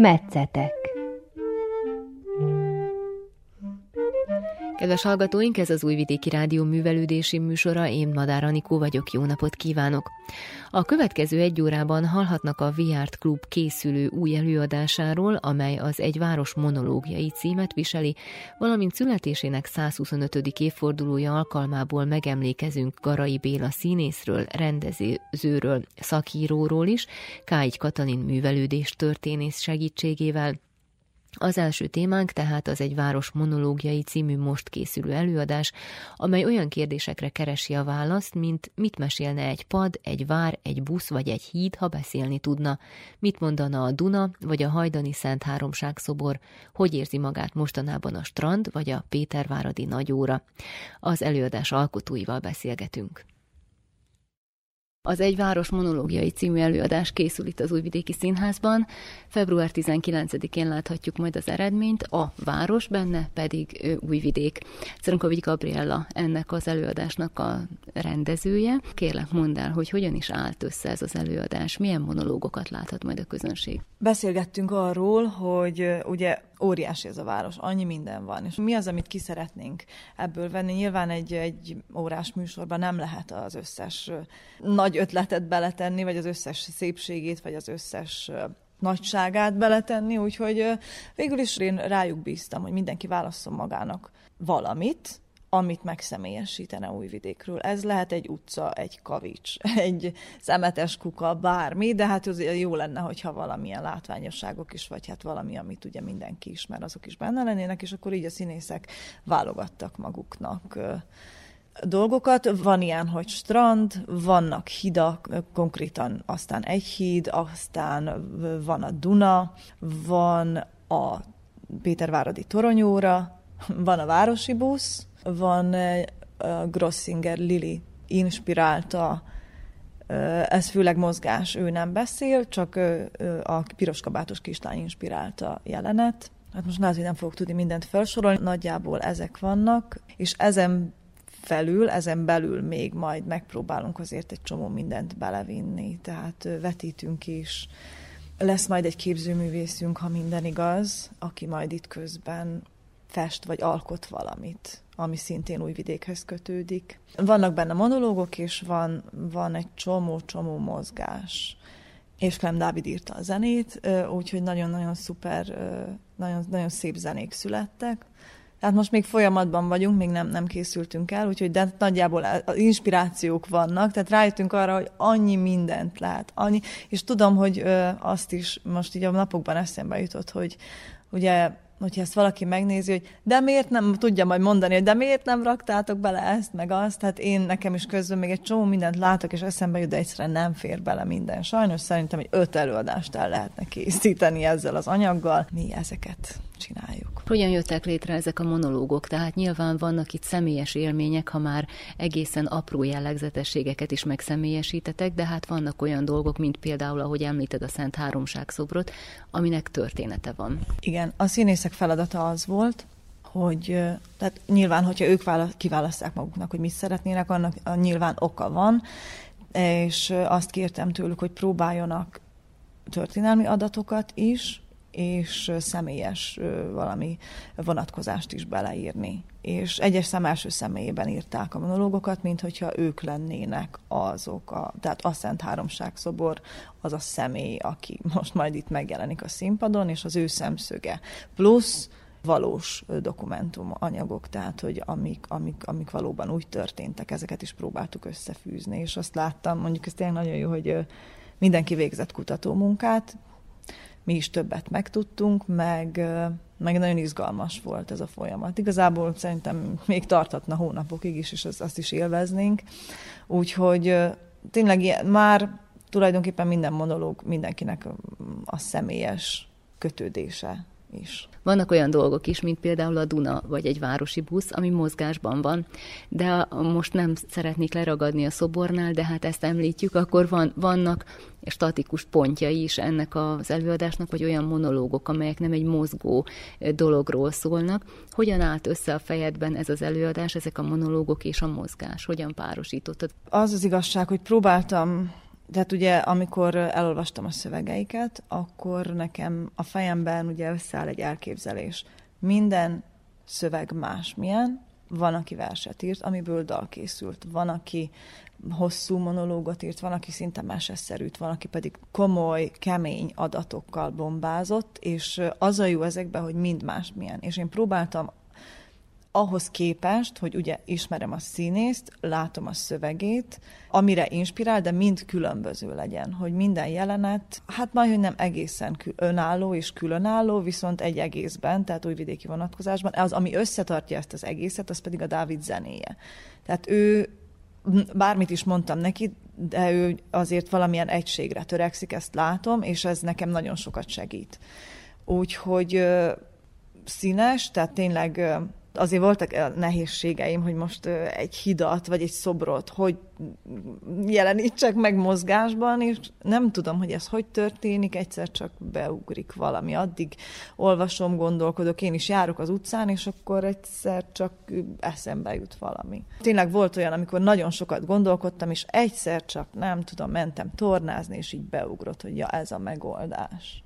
Metszetek. Kedves hallgatóink, ez az Újvidéki Rádió művelődési műsora, én Madár Anikó vagyok, jó napot kívánok! A következő egy órában hallhatnak a Viárt Klub készülő új előadásáról, amely az Egy város monológiai címet viseli, valamint születésének 125. évfordulója alkalmából megemlékezünk Garai Béla színészről, rendezőről, szakíróról is, Kágy Katalin művelődés történész segítségével, az első témánk tehát az egy város monológiai című most készülő előadás, amely olyan kérdésekre keresi a választ, mint mit mesélne egy pad, egy vár, egy busz vagy egy híd, ha beszélni tudna, mit mondana a Duna vagy a Hajdani Szent Háromság szobor, hogy érzi magát mostanában a strand vagy a Péterváradi nagyóra. Az előadás alkotóival beszélgetünk. Az Egy Város monológiai című előadás készül itt az Újvidéki Színházban. Február 19-én láthatjuk majd az eredményt, a város benne pedig Újvidék. Szerenkovics Gabriella ennek az előadásnak a rendezője. Kérlek mondd el, hogy hogyan is állt össze ez az előadás, milyen monológokat láthat majd a közönség. Beszélgettünk arról, hogy ugye óriási ez a város, annyi minden van, és mi az, amit ki szeretnénk ebből venni. Nyilván egy, egy órás műsorban nem lehet az összes nagy ötletet beletenni, vagy az összes szépségét, vagy az összes nagyságát beletenni, úgyhogy végül is én rájuk bíztam, hogy mindenki válasszon magának valamit, amit megszemélyesítene Újvidékről. Ez lehet egy utca, egy kavics, egy szemetes kuka, bármi, de hát az jó lenne, hogyha valamilyen látványosságok is, vagy hát valami, amit ugye mindenki ismer, azok is benne lennének, és akkor így a színészek válogattak maguknak dolgokat. Van ilyen, hogy strand, vannak hidak, konkrétan aztán egy híd, aztán van a Duna, van a Péterváradi toronyóra, van a városi busz, van a Grossinger Lili inspirálta, ez főleg mozgás, ő nem beszél, csak a piroskabátos kislány inspirálta jelenet. Hát most lehet, hogy nem fogok tudni mindent felsorolni, nagyjából ezek vannak, és ezen felül, ezen belül még majd megpróbálunk azért egy csomó mindent belevinni, tehát vetítünk is. Lesz majd egy képzőművészünk, ha minden igaz, aki majd itt közben fest vagy alkot valamit, ami szintén új vidékhez kötődik. Vannak benne monológok, és van, van egy csomó-csomó mozgás. És Clem Dávid írta a zenét, úgyhogy nagyon-nagyon szuper, nagyon, nagyon szép zenék születtek. Tehát most még folyamatban vagyunk, még nem, nem készültünk el, úgyhogy de nagyjából az inspirációk vannak, tehát rájöttünk arra, hogy annyi mindent lát, annyi, és tudom, hogy azt is most így a napokban eszembe jutott, hogy ugye hogyha ezt valaki megnézi, hogy de miért nem tudja majd mondani, hogy de miért nem raktátok bele ezt, meg azt, hát én nekem is közben még egy csomó mindent látok, és eszembe jut, de egyszerűen nem fér bele minden. Sajnos szerintem egy öt előadást el lehetne készíteni ezzel az anyaggal. Mi ezeket csináljuk. Hogyan jöttek létre ezek a monológok? Tehát nyilván vannak itt személyes élmények, ha már egészen apró jellegzetességeket is megszemélyesítetek, de hát vannak olyan dolgok, mint például, ahogy említed a Szent Háromság szobrot, aminek története van. Igen, a színészek feladata az volt, hogy tehát nyilván, hogyha ők kiválasztják maguknak, hogy mit szeretnének, annak nyilván oka van, és azt kértem tőlük, hogy próbáljanak történelmi adatokat is, és személyes valami vonatkozást is beleírni. És egyes szem első személyében írták a monológokat, mint hogyha ők lennének azok, a, tehát a Szent Háromság szobor, az a személy, aki most majd itt megjelenik a színpadon, és az ő szemszöge. Plusz valós dokumentum anyagok, tehát hogy amik, amik, amik valóban úgy történtek, ezeket is próbáltuk összefűzni, és azt láttam, mondjuk ez tényleg nagyon jó, hogy mindenki végzett kutatómunkát, mi is többet megtudtunk, meg, meg nagyon izgalmas volt ez a folyamat. Igazából szerintem még tarthatna hónapokig is, és azt is élveznénk. Úgyhogy tényleg ilyen, már tulajdonképpen minden monológ mindenkinek a személyes kötődése is. Vannak olyan dolgok is, mint például a Duna vagy egy városi busz, ami mozgásban van. De most nem szeretnék leragadni a szobornál, de hát ezt említjük, akkor van, vannak statikus pontjai is ennek az előadásnak, vagy olyan monológok, amelyek nem egy mozgó dologról szólnak. Hogyan állt össze a fejedben ez az előadás, ezek a monológok és a mozgás? Hogyan párosítottad? Az az igazság, hogy próbáltam Tehát ugye, amikor elolvastam a szövegeiket, akkor nekem a fejemben ugye összeáll egy elképzelés. Minden szöveg másmilyen, van, aki verset írt, amiből dal készült, van, aki hosszú monológot írt, van, aki szinte meseszerűt, van, aki pedig komoly, kemény adatokkal bombázott, és az a jó ezekben, hogy mind másmilyen. És én próbáltam ahhoz képest, hogy ugye ismerem a színészt, látom a szövegét, amire inspirál, de mind különböző legyen, hogy minden jelenet, hát majd, hogy nem egészen önálló és különálló, viszont egy egészben, tehát újvidéki vonatkozásban, az, ami összetartja ezt az egészet, az pedig a Dávid zenéje. Tehát ő, bármit is mondtam neki, de ő azért valamilyen egységre törekszik, ezt látom, és ez nekem nagyon sokat segít. Úgyhogy színes, tehát tényleg azért voltak eh, nehézségeim, hogy most egy hidat, vagy egy szobrot, hogy jelenítsek meg mozgásban, és nem tudom, hogy ez hogy történik, egyszer csak beugrik valami. Addig olvasom, gondolkodok, én is járok az utcán, és akkor egyszer csak eszembe jut valami. Tényleg volt olyan, amikor nagyon sokat gondolkodtam, és egyszer csak, nem tudom, mentem tornázni, és így beugrott, hogy ja, ez a megoldás.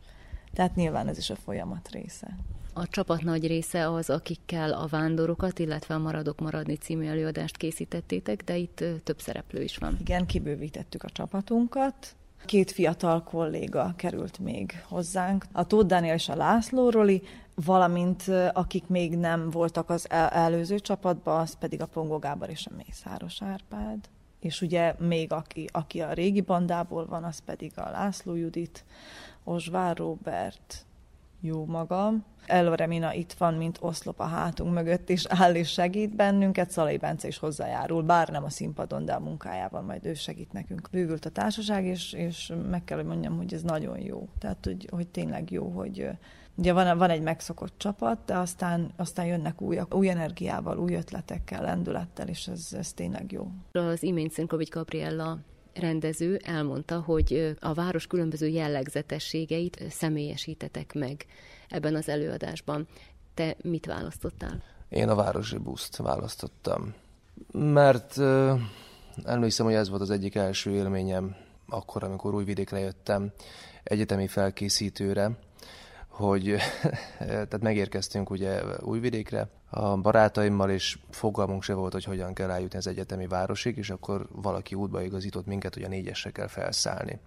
Tehát nyilván ez is a folyamat része. A csapat nagy része az, akikkel a vándorokat, illetve a Maradok Maradni című előadást készítettétek, de itt több szereplő is van. Igen, kibővítettük a csapatunkat. Két fiatal kolléga került még hozzánk, a Tóth Dániel és a László Roli, valamint akik még nem voltak az előző csapatban, az pedig a Pongó Gábor és a Mészáros Árpád. És ugye még aki, aki a régi bandából van, az pedig a László Judit, Osvár Robert, jó magam. Eloremina itt van, mint oszlop a hátunk mögött, és áll és segít bennünket. Szalai Bence is hozzájárul, bár nem a színpadon, de a munkájában majd ő segít nekünk. Bővült a társaság, és, és meg kell, hogy mondjam, hogy ez nagyon jó. Tehát, hogy, hogy tényleg jó, hogy Ugye van, van egy megszokott csapat, de aztán, aztán jönnek új, új energiával, új ötletekkel, lendülettel, és ez, ez tényleg jó. Az imént Szenkovics Gabriella rendező elmondta, hogy a város különböző jellegzetességeit személyesítetek meg ebben az előadásban. Te mit választottál? Én a városi buszt választottam, mert emlékszem, hogy ez volt az egyik első élményem akkor, amikor újvidékre jöttem egyetemi felkészítőre, hogy tehát megérkeztünk ugye Újvidékre, a barátaimmal, és fogalmunk se volt, hogy hogyan kell eljutni az egyetemi városig, és akkor valaki útba igazított minket, hogy a négyesre kell felszállni.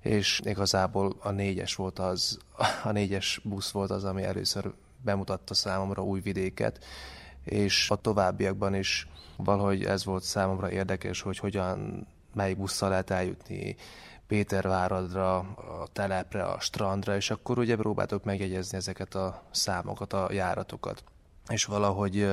És igazából a négyes volt az, a négyes busz volt az, ami először bemutatta számomra új vidéket, és a továbbiakban is valahogy ez volt számomra érdekes, hogy hogyan, melyik busszal lehet eljutni Péterváradra, a telepre, a strandra, és akkor ugye próbáltok megjegyezni ezeket a számokat, a járatokat és valahogy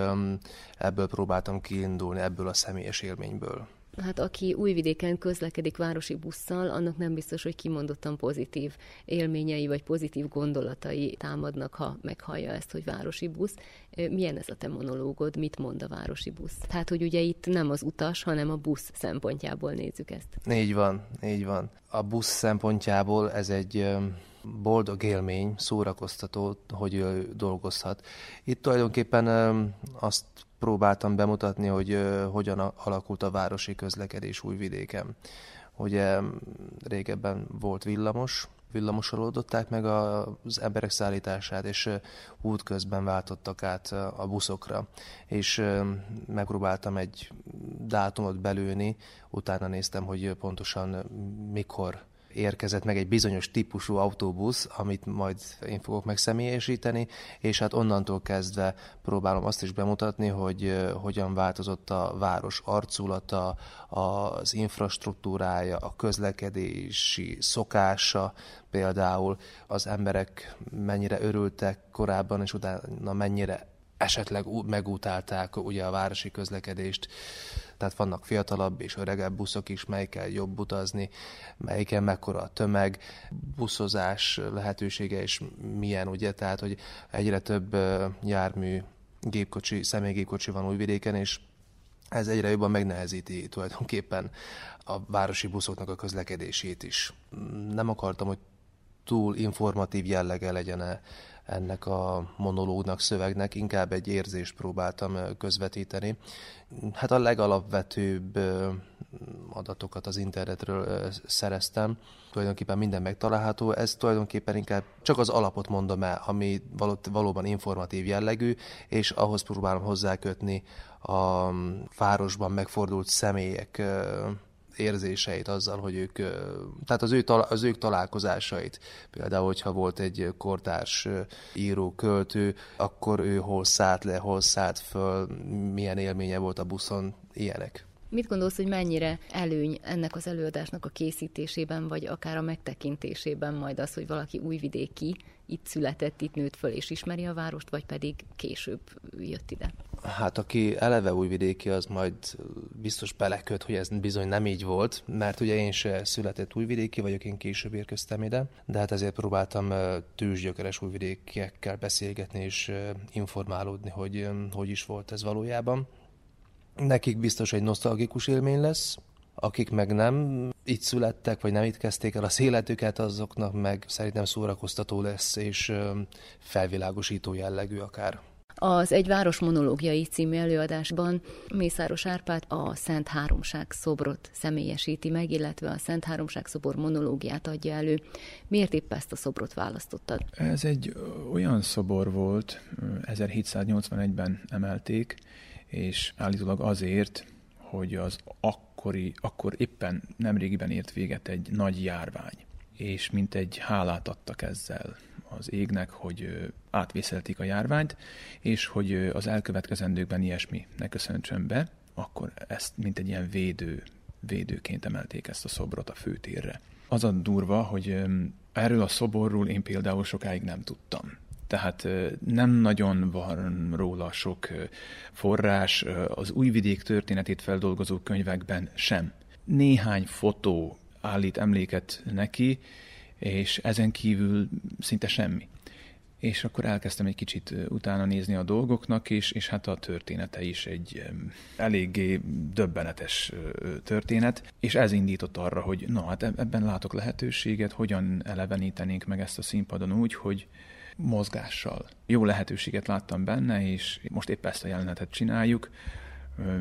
ebből próbáltam kiindulni, ebből a személyes élményből. Hát aki újvidéken közlekedik városi busszal, annak nem biztos, hogy kimondottan pozitív élményei vagy pozitív gondolatai támadnak, ha meghallja ezt, hogy városi busz. Milyen ez a te monológod, mit mond a városi busz? Tehát, hogy ugye itt nem az utas, hanem a busz szempontjából nézzük ezt. Így van, így van. A busz szempontjából ez egy boldog élmény, szórakoztató, hogy ő dolgozhat. Itt tulajdonképpen azt próbáltam bemutatni, hogy hogyan alakult a városi közlekedés újvidéken. Ugye régebben volt villamos, villamosolódották meg az emberek szállítását, és útközben váltottak át a buszokra. És megpróbáltam egy dátumot belőni, utána néztem, hogy pontosan mikor érkezett meg egy bizonyos típusú autóbusz, amit majd én fogok megszemélyesíteni, és hát onnantól kezdve próbálom azt is bemutatni, hogy hogyan változott a város arculata, az infrastruktúrája, a közlekedési szokása, például az emberek mennyire örültek korábban, és utána mennyire esetleg megutálták ugye a városi közlekedést, tehát vannak fiatalabb és öregebb buszok is, melyikkel jobb utazni, melyiken mekkora a tömeg, buszozás lehetősége is milyen, ugye, tehát hogy egyre több jármű, gépkocsi, személygépkocsi van újvidéken, és ez egyre jobban megnehezíti tulajdonképpen a városi buszoknak a közlekedését is. Nem akartam, hogy túl informatív jellege legyen ennek a monológnak, szövegnek, inkább egy érzést próbáltam közvetíteni. Hát a legalapvetőbb adatokat az internetről szereztem, tulajdonképpen minden megtalálható, ez tulajdonképpen inkább csak az alapot mondom el, ami valóban informatív jellegű, és ahhoz próbálom hozzákötni a városban megfordult személyek érzéseit azzal, hogy ők, tehát az, ő, az ők találkozásait. Például, hogyha volt egy kortárs író, költő, akkor ő hol szállt le, hol szállt föl, milyen élménye volt a buszon, ilyenek. Mit gondolsz, hogy mennyire előny ennek az előadásnak a készítésében, vagy akár a megtekintésében majd az, hogy valaki újvidéki, itt született, itt nőtt föl és ismeri a várost, vagy pedig később jött ide? Hát aki eleve újvidéki, az majd biztos beleköt, hogy ez bizony nem így volt, mert ugye én se született újvidéki vagyok, én később érkeztem ide, de hát ezért próbáltam tőzsgyökeres újvidékiekkel beszélgetni és informálódni, hogy hogy is volt ez valójában. Nekik biztos egy nosztalgikus élmény lesz, akik meg nem itt születtek, vagy nem itt kezdték el az életüket, azoknak meg szerintem szórakoztató lesz, és felvilágosító jellegű akár. Az Egy város monológiai című előadásban Mészáros Árpád a Szent Háromság szobrot személyesíti meg, illetve a Szent Háromság szobor monológiát adja elő. Miért épp ezt a szobrot választottad? Ez egy olyan szobor volt, 1781-ben emelték, és állítólag azért, hogy az akkori, akkor éppen nemrégiben ért véget egy nagy járvány, és mint egy hálát adtak ezzel az égnek, hogy átvészelték a járványt, és hogy az elkövetkezendőkben ilyesmi ne köszöntsön be, akkor ezt mint egy ilyen védő, védőként emelték ezt a szobrot a főtérre. Az a durva, hogy erről a szoborról én például sokáig nem tudtam. Tehát nem nagyon van róla sok forrás, az újvidék történetét feldolgozó könyvekben sem. Néhány fotó állít emléket neki, és ezen kívül szinte semmi. És akkor elkezdtem egy kicsit utána nézni a dolgoknak, és, és hát a története is egy eléggé döbbenetes történet, és ez indított arra, hogy na hát ebben látok lehetőséget, hogyan elevenítenénk meg ezt a színpadon úgy, hogy mozgással. Jó lehetőséget láttam benne, és most épp ezt a jelenetet csináljuk,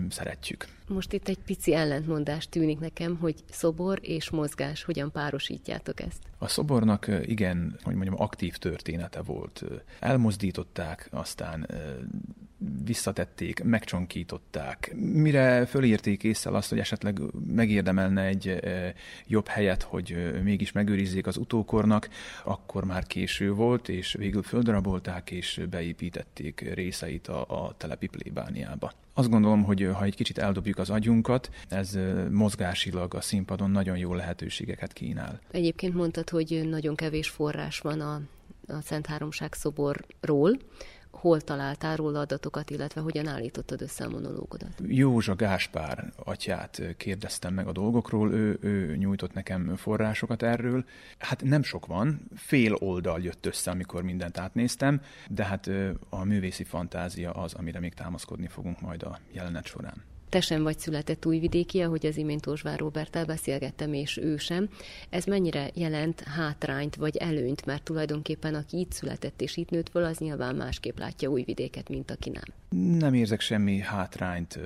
szeretjük. Most itt egy pici ellentmondás tűnik nekem, hogy szobor és mozgás, hogyan párosítjátok ezt? A szobornak igen, hogy mondjam, aktív története volt. Elmozdították, aztán visszatették, megcsonkították. Mire fölírték észre azt, hogy esetleg megérdemelne egy jobb helyet, hogy mégis megőrizzék az utókornak, akkor már késő volt, és végül földrabolták, és beépítették részeit a, a telepi plébániába. Azt gondolom, hogy ha egy kicsit eldobjuk az agyunkat, ez mozgásilag a színpadon nagyon jó lehetőségeket kínál. Egyébként mondtad, hogy nagyon kevés forrás van a, a Szent Háromság szoborról hol találtál róla adatokat, illetve hogyan állítottad össze a monológodat? Józsa Gáspár atyát kérdeztem meg a dolgokról, ő, ő nyújtott nekem forrásokat erről. Hát nem sok van, fél oldal jött össze, amikor mindent átnéztem, de hát a művészi fantázia az, amire még támaszkodni fogunk majd a jelenet során. Te sem vagy született újvidéki, ahogy az imént Ósvár Roberttel beszélgettem, és ő sem. Ez mennyire jelent hátrányt vagy előnyt, mert tulajdonképpen aki itt született és itt nőtt föl, az nyilván másképp látja újvidéket, mint aki nem. Nem érzek semmi hátrányt.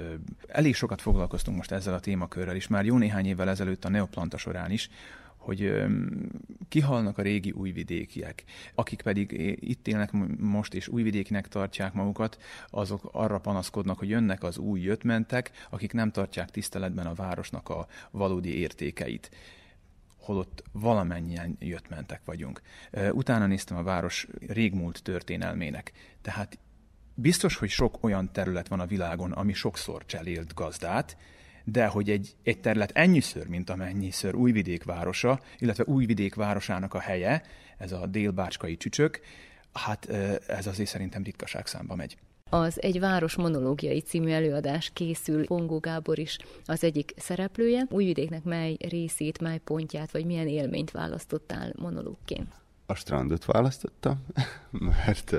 Elég sokat foglalkoztunk most ezzel a témakörrel is, már jó néhány évvel ezelőtt a Neoplanta során is, hogy kihalnak a régi újvidékiek, akik pedig itt élnek most és újvidékinek tartják magukat, azok arra panaszkodnak, hogy jönnek az új jöttmentek, akik nem tartják tiszteletben a városnak a valódi értékeit holott valamennyien jöttmentek vagyunk. Utána néztem a város régmúlt történelmének. Tehát biztos, hogy sok olyan terület van a világon, ami sokszor cselélt gazdát, de hogy egy, egy terület ennyiször, mint amennyiszer Újvidék városa, illetve Újvidék városának a helye, ez a délbácskai csücsök, hát ez azért szerintem ritkaság számba megy. Az Egy város monológiai című előadás készül, Pongó Gábor is az egyik szereplője. Újvidéknek mely részét, mely pontját, vagy milyen élményt választottál monológként? A strandot választottam, mert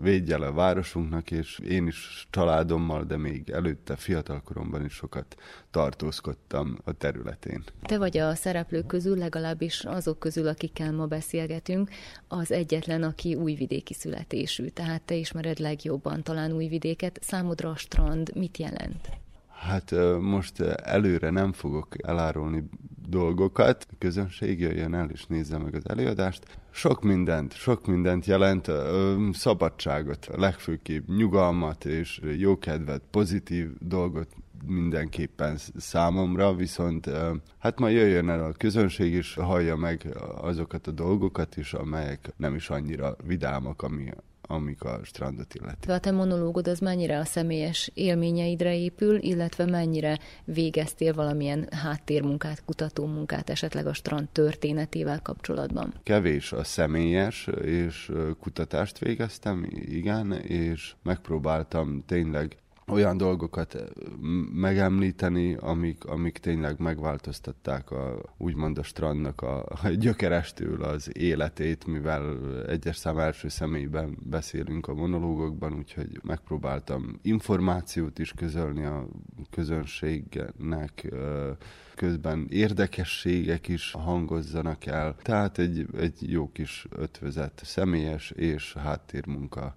védje a városunknak, és én is családommal, de még előtte fiatalkoromban is sokat tartózkodtam a területén. Te vagy a szereplők közül, legalábbis azok közül, akikkel ma beszélgetünk, az egyetlen, aki újvidéki születésű, tehát te ismered legjobban talán újvidéket. Számodra a strand mit jelent? Hát most előre nem fogok elárulni dolgokat, a közönség jöjjön el és nézze meg az előadást. Sok mindent, sok mindent jelent, szabadságot, legfőképp nyugalmat és jókedvet, pozitív dolgot mindenképpen számomra, viszont hát ma jöjjön el a közönség is, hallja meg azokat a dolgokat is, amelyek nem is annyira vidámak, ami amik a strandot illeti. A te monológod az mennyire a személyes élményeidre épül, illetve mennyire végeztél valamilyen háttérmunkát, kutatómunkát esetleg a strand történetével kapcsolatban? Kevés a személyes, és kutatást végeztem, igen, és megpróbáltam tényleg olyan dolgokat eh, megemlíteni, amik, amik tényleg megváltoztatták a, úgymond a strandnak a, a gyökerestől az életét, mivel egyes szám első személyben beszélünk a monológokban, úgyhogy megpróbáltam információt is közölni a közönségnek, eh, közben érdekességek is hangozzanak el. Tehát egy, egy jó kis ötvözet, személyes és háttérmunka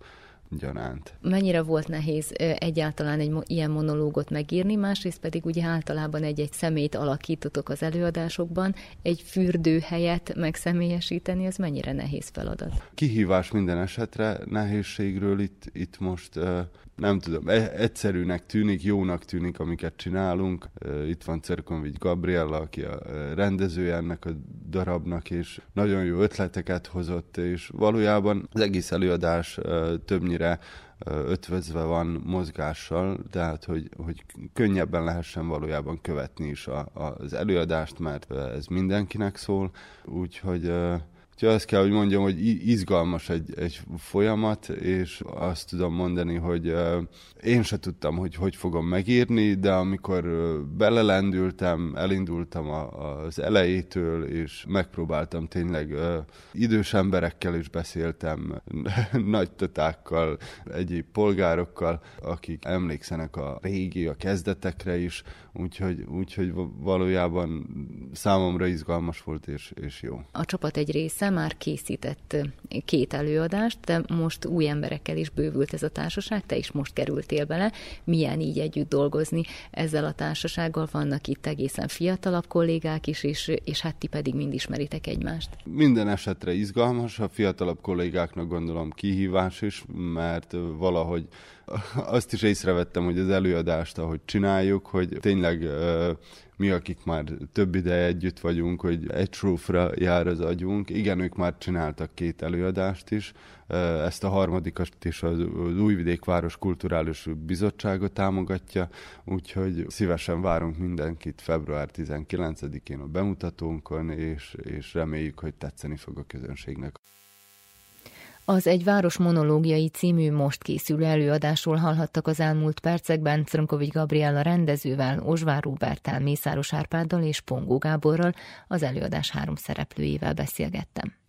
gyanánt. Mennyire volt nehéz egyáltalán egy ilyen monológot megírni, másrészt pedig ugye általában egy-egy szemét alakítotok az előadásokban, egy fürdőhelyet megszemélyesíteni, ez mennyire nehéz feladat? Kihívás minden esetre, nehézségről itt, itt most nem tudom, e- egyszerűnek tűnik, jónak tűnik, amiket csinálunk. Itt van Cerkonvigy Gabriella, aki a rendezője ennek a darabnak, és nagyon jó ötleteket hozott, és valójában az egész előadás többnyire ötvözve van mozgással, tehát hogy, hogy könnyebben lehessen valójában követni is a, az előadást, mert ez mindenkinek szól, úgyhogy Úgyhogy azt kell, hogy mondjam, hogy izgalmas egy, egy folyamat, és azt tudom mondani, hogy én se tudtam, hogy hogy fogom megírni, de amikor belelendültem, elindultam az elejétől, és megpróbáltam tényleg idős emberekkel is beszéltem, nagy tatákkal, egyéb polgárokkal, akik emlékszenek a régi, a kezdetekre is, úgyhogy, úgyhogy valójában számomra izgalmas volt és, és jó. A csapat egy része már készített két előadást, de most új emberekkel is bővült ez a társaság, te is most kerültél bele. Milyen így együtt dolgozni ezzel a társasággal? Vannak itt egészen fiatalabb kollégák is, és, és hát ti pedig mind ismeritek egymást. Minden esetre izgalmas, a fiatalabb kollégáknak gondolom kihívás is, mert valahogy azt is észrevettem, hogy az előadást, ahogy csináljuk, hogy tényleg mi, akik már több ideje együtt vagyunk, hogy egy trófra jár az agyunk. Igen, ők már csináltak két előadást is. Ezt a harmadikat is az Újvidék Város Kulturális Bizottsága támogatja, úgyhogy szívesen várunk mindenkit február 19-én a bemutatónkon, és, és reméljük, hogy tetszeni fog a közönségnek. Az Egy város monológiai című most készülő előadásról hallhattak az elmúlt percekben Crnkovics Gabriella rendezővel, Osvár Róbertál, Mészáros Árpáddal és Pongó Gáborral az előadás három szereplőjével beszélgettem.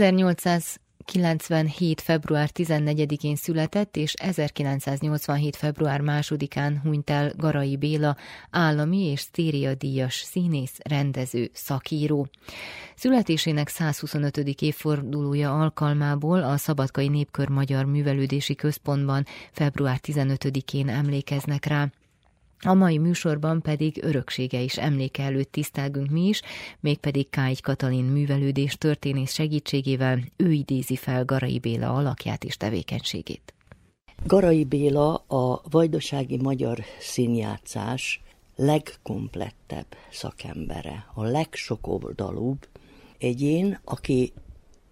1800 97. február 14-én született, és 1987. február 2-án hunyt el Garai Béla, állami és sztériadíjas színész, rendező, szakíró. Születésének 125. évfordulója alkalmából a Szabadkai Népkör Magyar Művelődési Központban február 15-én emlékeznek rá. A mai műsorban pedig öröksége is emléke előtt tisztelgünk mi is, mégpedig Kágy Katalin művelődés történész segítségével ő idézi fel Garai Béla alakját és tevékenységét. Garai Béla a vajdasági magyar színjátszás legkomplettebb szakembere, a legsokoldalúbb egyén, aki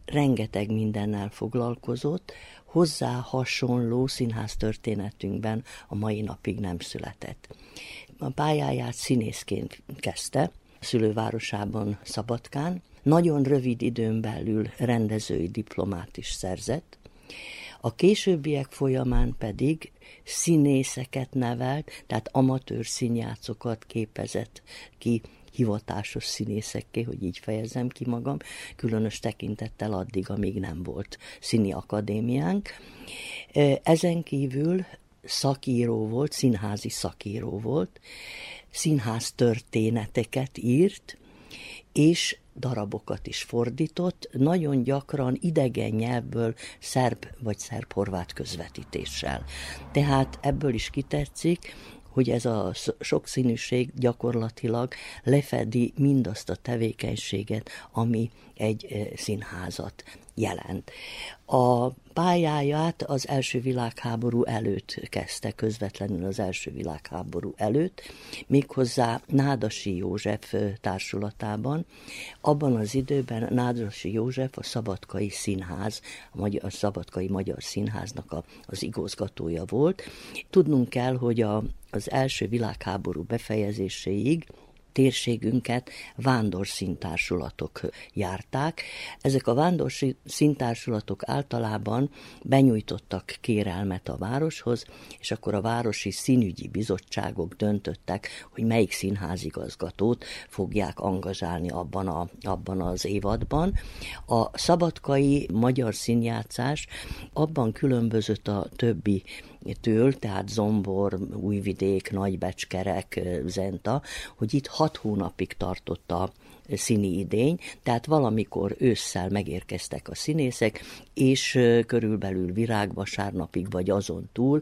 rengeteg mindennel foglalkozott, hozzá hasonló színház történetünkben a mai napig nem született. A pályáját színészként kezdte, szülővárosában, Szabadkán. Nagyon rövid időn belül rendezői diplomát is szerzett. A későbbiek folyamán pedig színészeket nevelt, tehát amatőr színjátszokat képezett ki hivatásos színészekké, hogy így fejezem ki magam, különös tekintettel addig, amíg nem volt színi akadémiánk. Ezen kívül szakíró volt, színházi szakíró volt, színház történeteket írt, és darabokat is fordított, nagyon gyakran idegen nyelvből szerb vagy szerb-horvát közvetítéssel. Tehát ebből is kitetszik, hogy ez a sokszínűség gyakorlatilag lefedi mindazt a tevékenységet, ami egy színházat jelent. A pályáját az első világháború előtt kezdte, közvetlenül az első világháború előtt, méghozzá Nádasi József társulatában. Abban az időben Nádasi József a Szabadkai Színház, a, Magyar, a Szabadkai Magyar Színháznak a, az igazgatója volt. Tudnunk kell, hogy a, az első világháború befejezéséig térségünket vándorszíntársulatok járták. Ezek a vándorszíntársulatok általában benyújtottak kérelmet a városhoz, és akkor a városi színügyi bizottságok döntöttek, hogy melyik színházigazgatót fogják angazsálni abban, a, abban az évadban. A szabadkai magyar színjátszás abban különbözött a többi től, tehát Zombor, Újvidék, Nagybecskerek, Zenta, hogy itt hat hónapig tartott a színi idény, tehát valamikor ősszel megérkeztek a színészek, és körülbelül virágvasárnapig vagy azon túl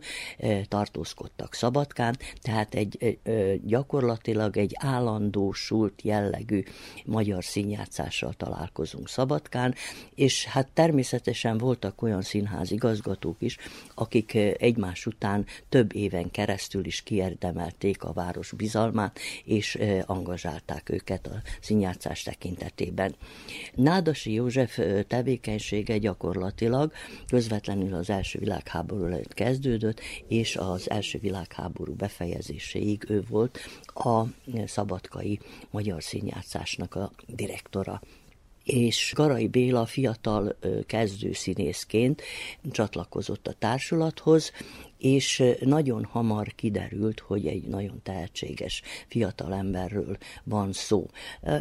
tartózkodtak Szabadkán, tehát egy gyakorlatilag egy állandósult jellegű magyar színjátszással találkozunk Szabadkán, és hát természetesen voltak olyan színház igazgatók is, akik egymás után több éven keresztül is kiérdemelték a város bizalmát, és angazsálták őket a színjátszás játszás tekintetében. Nádasi József tevékenysége gyakorlatilag közvetlenül az első világháború előtt kezdődött, és az első világháború befejezéséig ő volt a szabadkai magyar színjátszásnak a direktora és Garai Béla fiatal kezdőszínészként csatlakozott a társulathoz, és nagyon hamar kiderült, hogy egy nagyon tehetséges fiatal emberről van szó.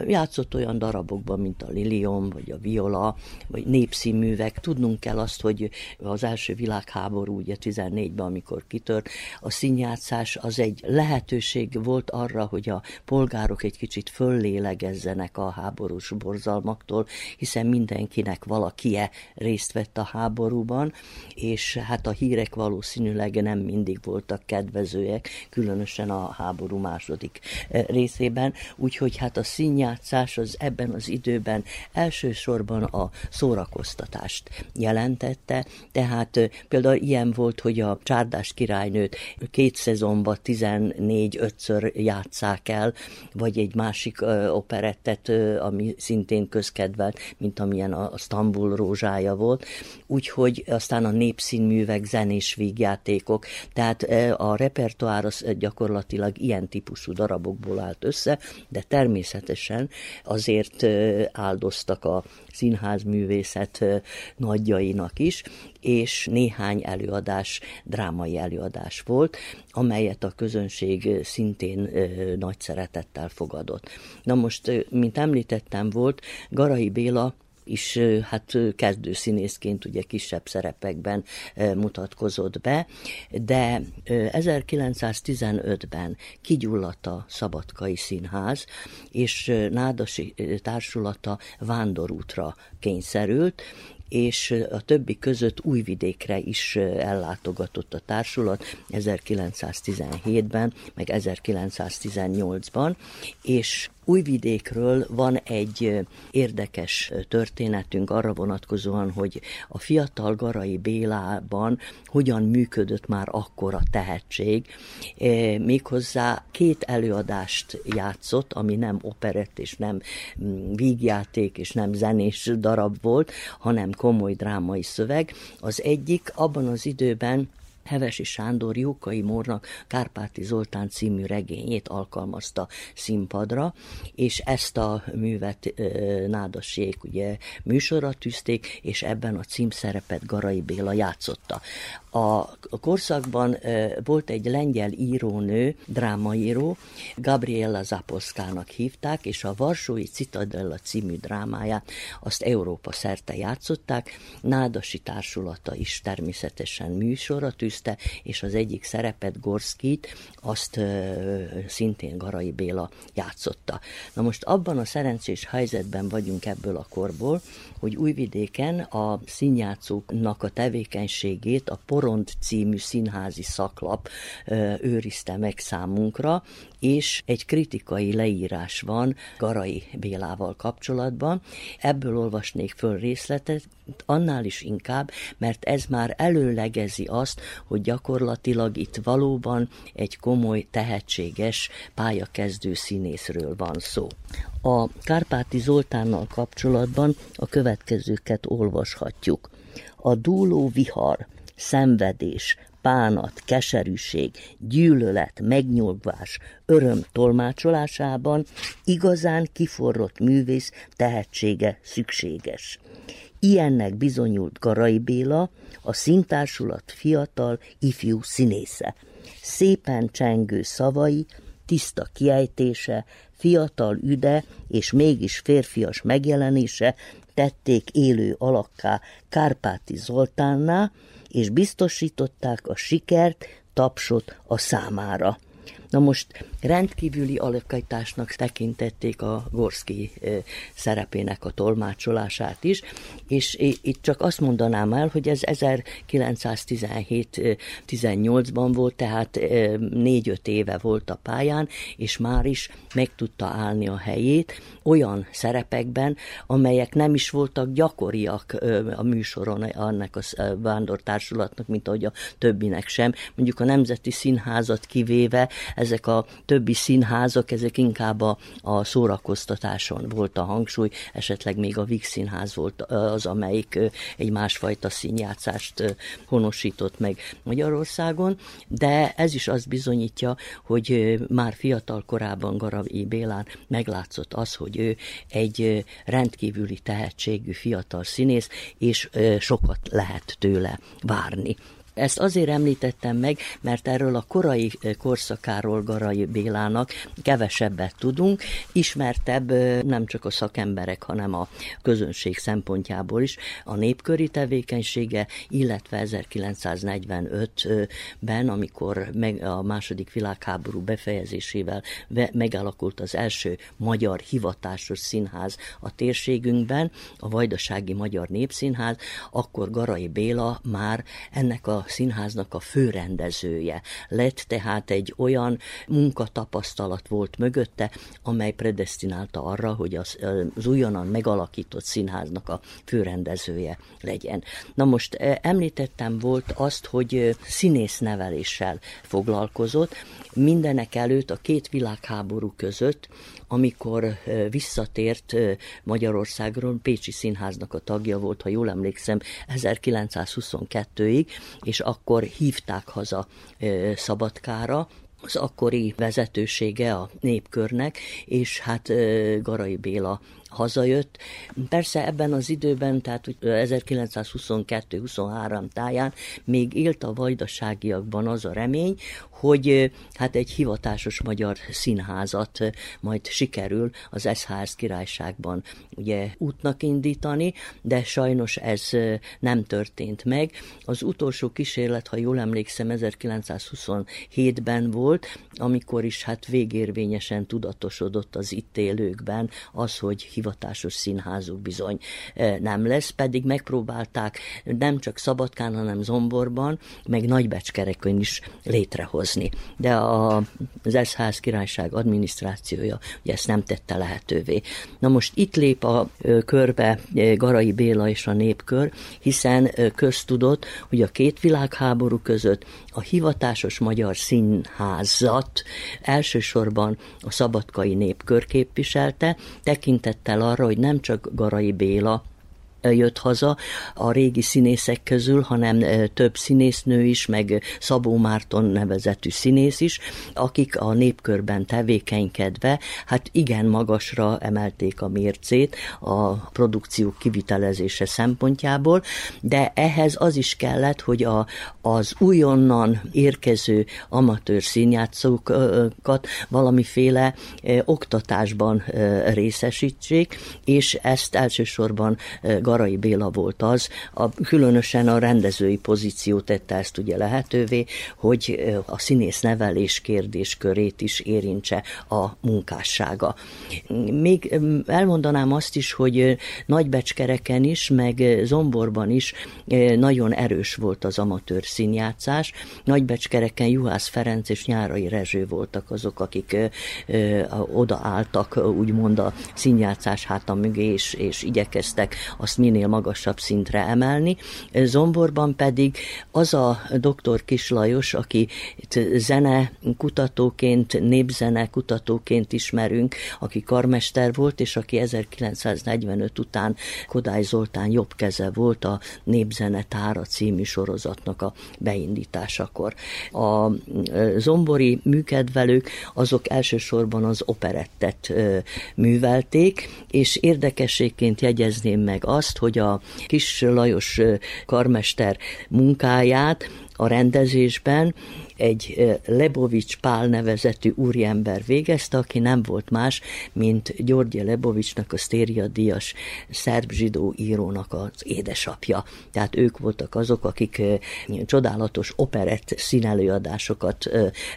Játszott olyan darabokban, mint a Lilium, vagy a Viola, vagy népszínművek. Tudnunk kell azt, hogy az első világháború, ugye 14-ben, amikor kitört, a színjátszás az egy lehetőség volt arra, hogy a polgárok egy kicsit föllélegezzenek a háborús borzalmaktól, hiszen mindenkinek valakie részt vett a háborúban, és hát a hírek valószínűleg tényleg nem mindig voltak kedvezőek, különösen a háború második eh, részében, úgyhogy hát a színjátszás az ebben az időben elsősorban a szórakoztatást jelentette, tehát eh, például ilyen volt, hogy a Csárdás királynőt két szezonban 14-5-ször játszák el, vagy egy másik eh, operettet, ami szintén közkedvelt, mint amilyen a Stambul rózsája volt, úgyhogy aztán a népszínművek, zenés vígjáték, játékok, tehát e, a repertoár az gyakorlatilag ilyen típusú darabokból állt össze, de természetesen azért e, áldoztak a színházművészet e, nagyjainak is, és néhány előadás, drámai előadás volt, amelyet a közönség szintén nagy szeretettel fogadott. Na most, mint említettem, volt Garai Béla is hát kezdő színészként ugye kisebb szerepekben mutatkozott be, de 1915-ben kigyulladt a Szabadkai Színház, és Nádasi társulata vándorútra kényszerült, és a többi között Újvidékre is ellátogatott a társulat 1917-ben, meg 1918-ban, és Újvidékről van egy érdekes történetünk arra vonatkozóan, hogy a fiatal Garai Bélában hogyan működött már akkor a tehetség. Méghozzá két előadást játszott, ami nem operett és nem mm, vígjáték és nem zenés darab volt, hanem komoly drámai szöveg. Az egyik abban az időben Hevesi Sándor Jókai Mórnak Kárpáti Zoltán című regényét alkalmazta színpadra, és ezt a művet Nádassék ugye műsorra tűzték, és ebben a címszerepet Garai Béla játszotta. A korszakban volt egy lengyel írónő, drámaíró, Gabriella Zapolszkának hívták, és a Varsói Citadella című drámáját azt Európa szerte játszották. Nádasi társulata is természetesen műsorra tűzte, és az egyik szerepet, Gorskit, azt szintén Garai Béla játszotta. Na most abban a szerencsés helyzetben vagyunk ebből a korból, hogy Újvidéken a színjátszóknak a tevékenységét a Poront című színházi szaklap őrizte meg számunkra, és egy kritikai leírás van Garai Bélával kapcsolatban. Ebből olvasnék föl részletet, annál is inkább, mert ez már előlegezi azt, hogy gyakorlatilag itt valóban egy komoly, tehetséges pályakezdő színészről van szó. A Kárpáti Zoltánnal kapcsolatban a következőket olvashatjuk. A dúló vihar, szenvedés, bánat, keserűség, gyűlölet, megnyugvás, öröm tolmácsolásában igazán kiforrott művész tehetsége szükséges. Ilyennek bizonyult Garai Béla, a szintársulat fiatal, ifjú színésze. Szépen csengő szavai, tiszta kiejtése, fiatal üde és mégis férfias megjelenése tették élő alakká Kárpáti Zoltánnál, és biztosították a sikert, tapsot a számára. Na most rendkívüli alakításnak tekintették a Gorski szerepének a tolmácsolását is, és itt csak azt mondanám el, hogy ez 1917-18-ban volt, tehát négy-öt éve volt a pályán, és már is meg tudta állni a helyét olyan szerepekben, amelyek nem is voltak gyakoriak a műsoron annak a vándortársulatnak, mint ahogy a többinek sem. Mondjuk a Nemzeti Színházat kivéve ezek a többi színházak, ezek inkább a, a szórakoztatáson volt a hangsúly, esetleg még a Víg Színház volt az, amelyik egy másfajta színjátszást honosított meg Magyarországon, de ez is azt bizonyítja, hogy már fiatal korában Garai Bélán meglátszott az, hogy ő egy rendkívüli tehetségű fiatal színész, és sokat lehet tőle várni. Ezt azért említettem meg, mert erről a korai korszakáról Garai Bélának kevesebbet tudunk, ismertebb nem csak a szakemberek, hanem a közönség szempontjából is a népköri tevékenysége, illetve 1945-ben, amikor meg a második világháború befejezésével megalakult az első magyar hivatásos színház a térségünkben, a Vajdasági Magyar Népszínház, akkor Garai Béla már ennek a színháznak a főrendezője lett, tehát egy olyan munkatapasztalat volt mögötte, amely predestinálta arra, hogy az, az újonnan megalakított színháznak a főrendezője legyen. Na most eh, említettem volt azt, hogy eh, színészneveléssel foglalkozott, mindenek előtt a két világháború között amikor visszatért Magyarországról, Pécsi Színháznak a tagja volt, ha jól emlékszem, 1922-ig, és akkor hívták haza Szabadkára, az akkori vezetősége a népkörnek, és hát Garai Béla hazajött. Persze ebben az időben, tehát 1922-23 táján még élt a vajdaságiakban az a remény, hogy hát egy hivatásos magyar színházat majd sikerül az SHS királyságban ugye útnak indítani, de sajnos ez nem történt meg. Az utolsó kísérlet, ha jól emlékszem, 1927-ben volt, amikor is hát végérvényesen tudatosodott az itt élőkben az, hogy hivatásos színházuk bizony nem lesz, pedig megpróbálták nem csak Szabadkán, hanem Zomborban, meg Nagybecskereken is létrehozni hozni. De a, az SZHZ királyság adminisztrációja ugye ezt nem tette lehetővé. Na most itt lép a körbe Garai Béla és a népkör, hiszen köztudott, hogy a két világháború között a hivatásos magyar színházat elsősorban a szabadkai népkör képviselte, tekintettel arra, hogy nem csak Garai Béla, jött haza a régi színészek közül, hanem több színésznő is, meg Szabó Márton nevezetű színész is, akik a népkörben tevékenykedve, hát igen magasra emelték a mércét a produkció kivitelezése szempontjából, de ehhez az is kellett, hogy a, az újonnan érkező amatőr színjátszókat valamiféle oktatásban részesítsék, és ezt elsősorban Garai Béla volt az, a, különösen a rendezői pozíció tette ezt ugye lehetővé, hogy a színész nevelés kérdéskörét is érintse a munkássága. Még elmondanám azt is, hogy Nagybecskereken is, meg Zomborban is nagyon erős volt az amatőr színjátszás. Nagybecskereken Juhász Ferenc és Nyárai Rezső voltak azok, akik odaálltak úgymond a színjátszás háta mögé, és, és igyekeztek azt minél magasabb szintre emelni. Zomborban pedig az a doktor Kislajos, aki zene kutatóként, népzene kutatóként ismerünk, aki karmester volt, és aki 1945 után Kodály Zoltán jobb keze volt a Népzene Tára című sorozatnak a beindításakor. A zombori műkedvelők azok elsősorban az operettet művelték, és érdekességként jegyezném meg azt, azt, hogy a kis Lajos karmester munkáját a rendezésben egy Lebovics Pál nevezetű úriember végezte, aki nem volt más, mint György Lebovicsnak, a Sztéria Díjas szerb zsidó írónak az édesapja. Tehát ők voltak azok, akik csodálatos operett színelőadásokat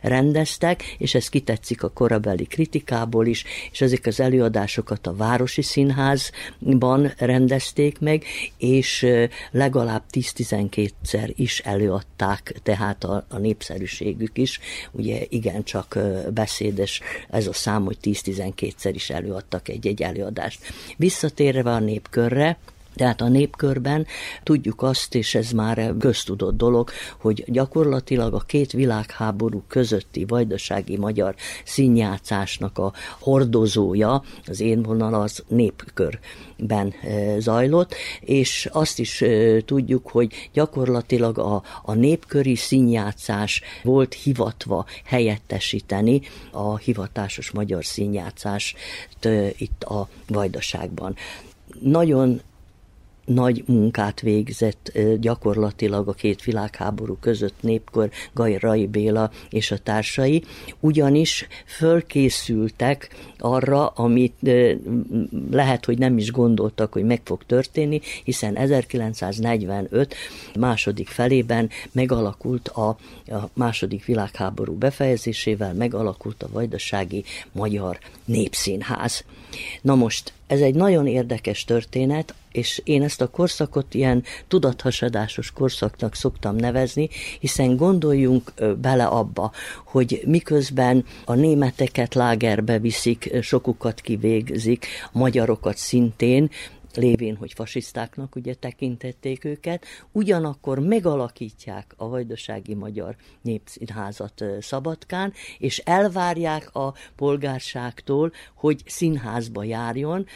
rendeztek, és ez kitetszik a korabeli kritikából is, és ezek az előadásokat a Városi Színházban rendezték meg, és legalább 10-12-szer is előadták tehát a, a népszerű minőségük is, ugye igencsak beszédes ez a szám, hogy 10-12-szer is előadtak egy-egy előadást. Visszatérve a népkörre, tehát a népkörben tudjuk azt, és ez már köztudott dolog, hogy gyakorlatilag a két világháború közötti vajdasági magyar színjátszásnak a hordozója, az én vonal az népkörben e, zajlott, és azt is e, tudjuk, hogy gyakorlatilag a, a népköri színjátszás volt hivatva helyettesíteni a hivatásos magyar színjátszást e, itt a vajdaságban. Nagyon nagy munkát végzett gyakorlatilag a két világháború között népkor Gajrai Béla és a társai, ugyanis fölkészültek arra, amit lehet, hogy nem is gondoltak, hogy meg fog történni, hiszen 1945 második felében megalakult a, a második világháború befejezésével, megalakult a Vajdasági Magyar Népszínház. Na most ez egy nagyon érdekes történet, és én ezt a korszakot ilyen tudathasadásos korszaknak szoktam nevezni, hiszen gondoljunk bele abba, hogy miközben a németeket lágerbe viszik, sokukat kivégzik, a magyarokat szintén, lévén, hogy fasisztáknak ugye tekintették őket, ugyanakkor megalakítják a vajdasági magyar népszínházat Szabadkán, és elvárják a polgárságtól, hogy színházba járjon,